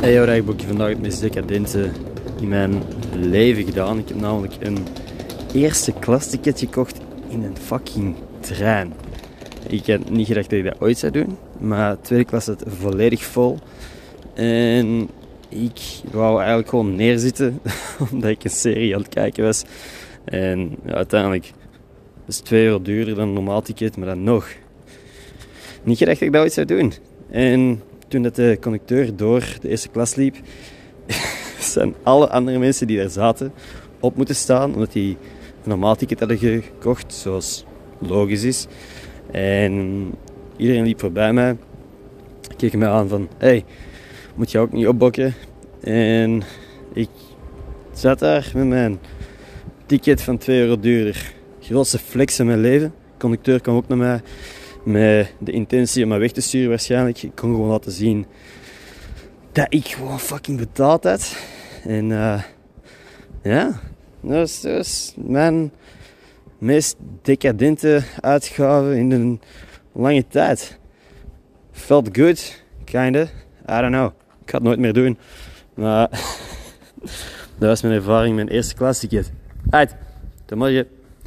Hey, heb vandaag het meest decadente in mijn leven gedaan. Ik heb namelijk een eerste klas ticket gekocht in een fucking trein. Ik had niet gedacht dat ik dat ooit zou doen, maar tweede klas zat volledig vol. En ik wou eigenlijk gewoon neerzitten, omdat ik een serie aan het kijken was. En ja, uiteindelijk is het twee euro duurder dan een normaal ticket, maar dan nog. Niet gedacht dat ik dat ooit zou doen. En toen dat de conducteur door de eerste klas liep, zijn alle andere mensen die daar zaten op moeten staan, omdat die een normaal ticket hadden gekocht, zoals logisch is. En iedereen liep voorbij mij, keek me aan van, hey, moet je ook niet opbokken? En ik zat daar met mijn ticket van 2 euro duurder. Grootste flex in mijn leven. De conducteur kwam ook naar mij met de intentie om mij weg te sturen waarschijnlijk. Ik kon gewoon laten zien dat ik gewoon fucking betaald had. En uh, ja, dat was, dat mijn meest decadente uitgave in een lange tijd. Felt good, kinda. I don't know. Ik ga het nooit meer doen. Maar dat was mijn ervaring, mijn eerste klas ticket. Uit, tot morgen.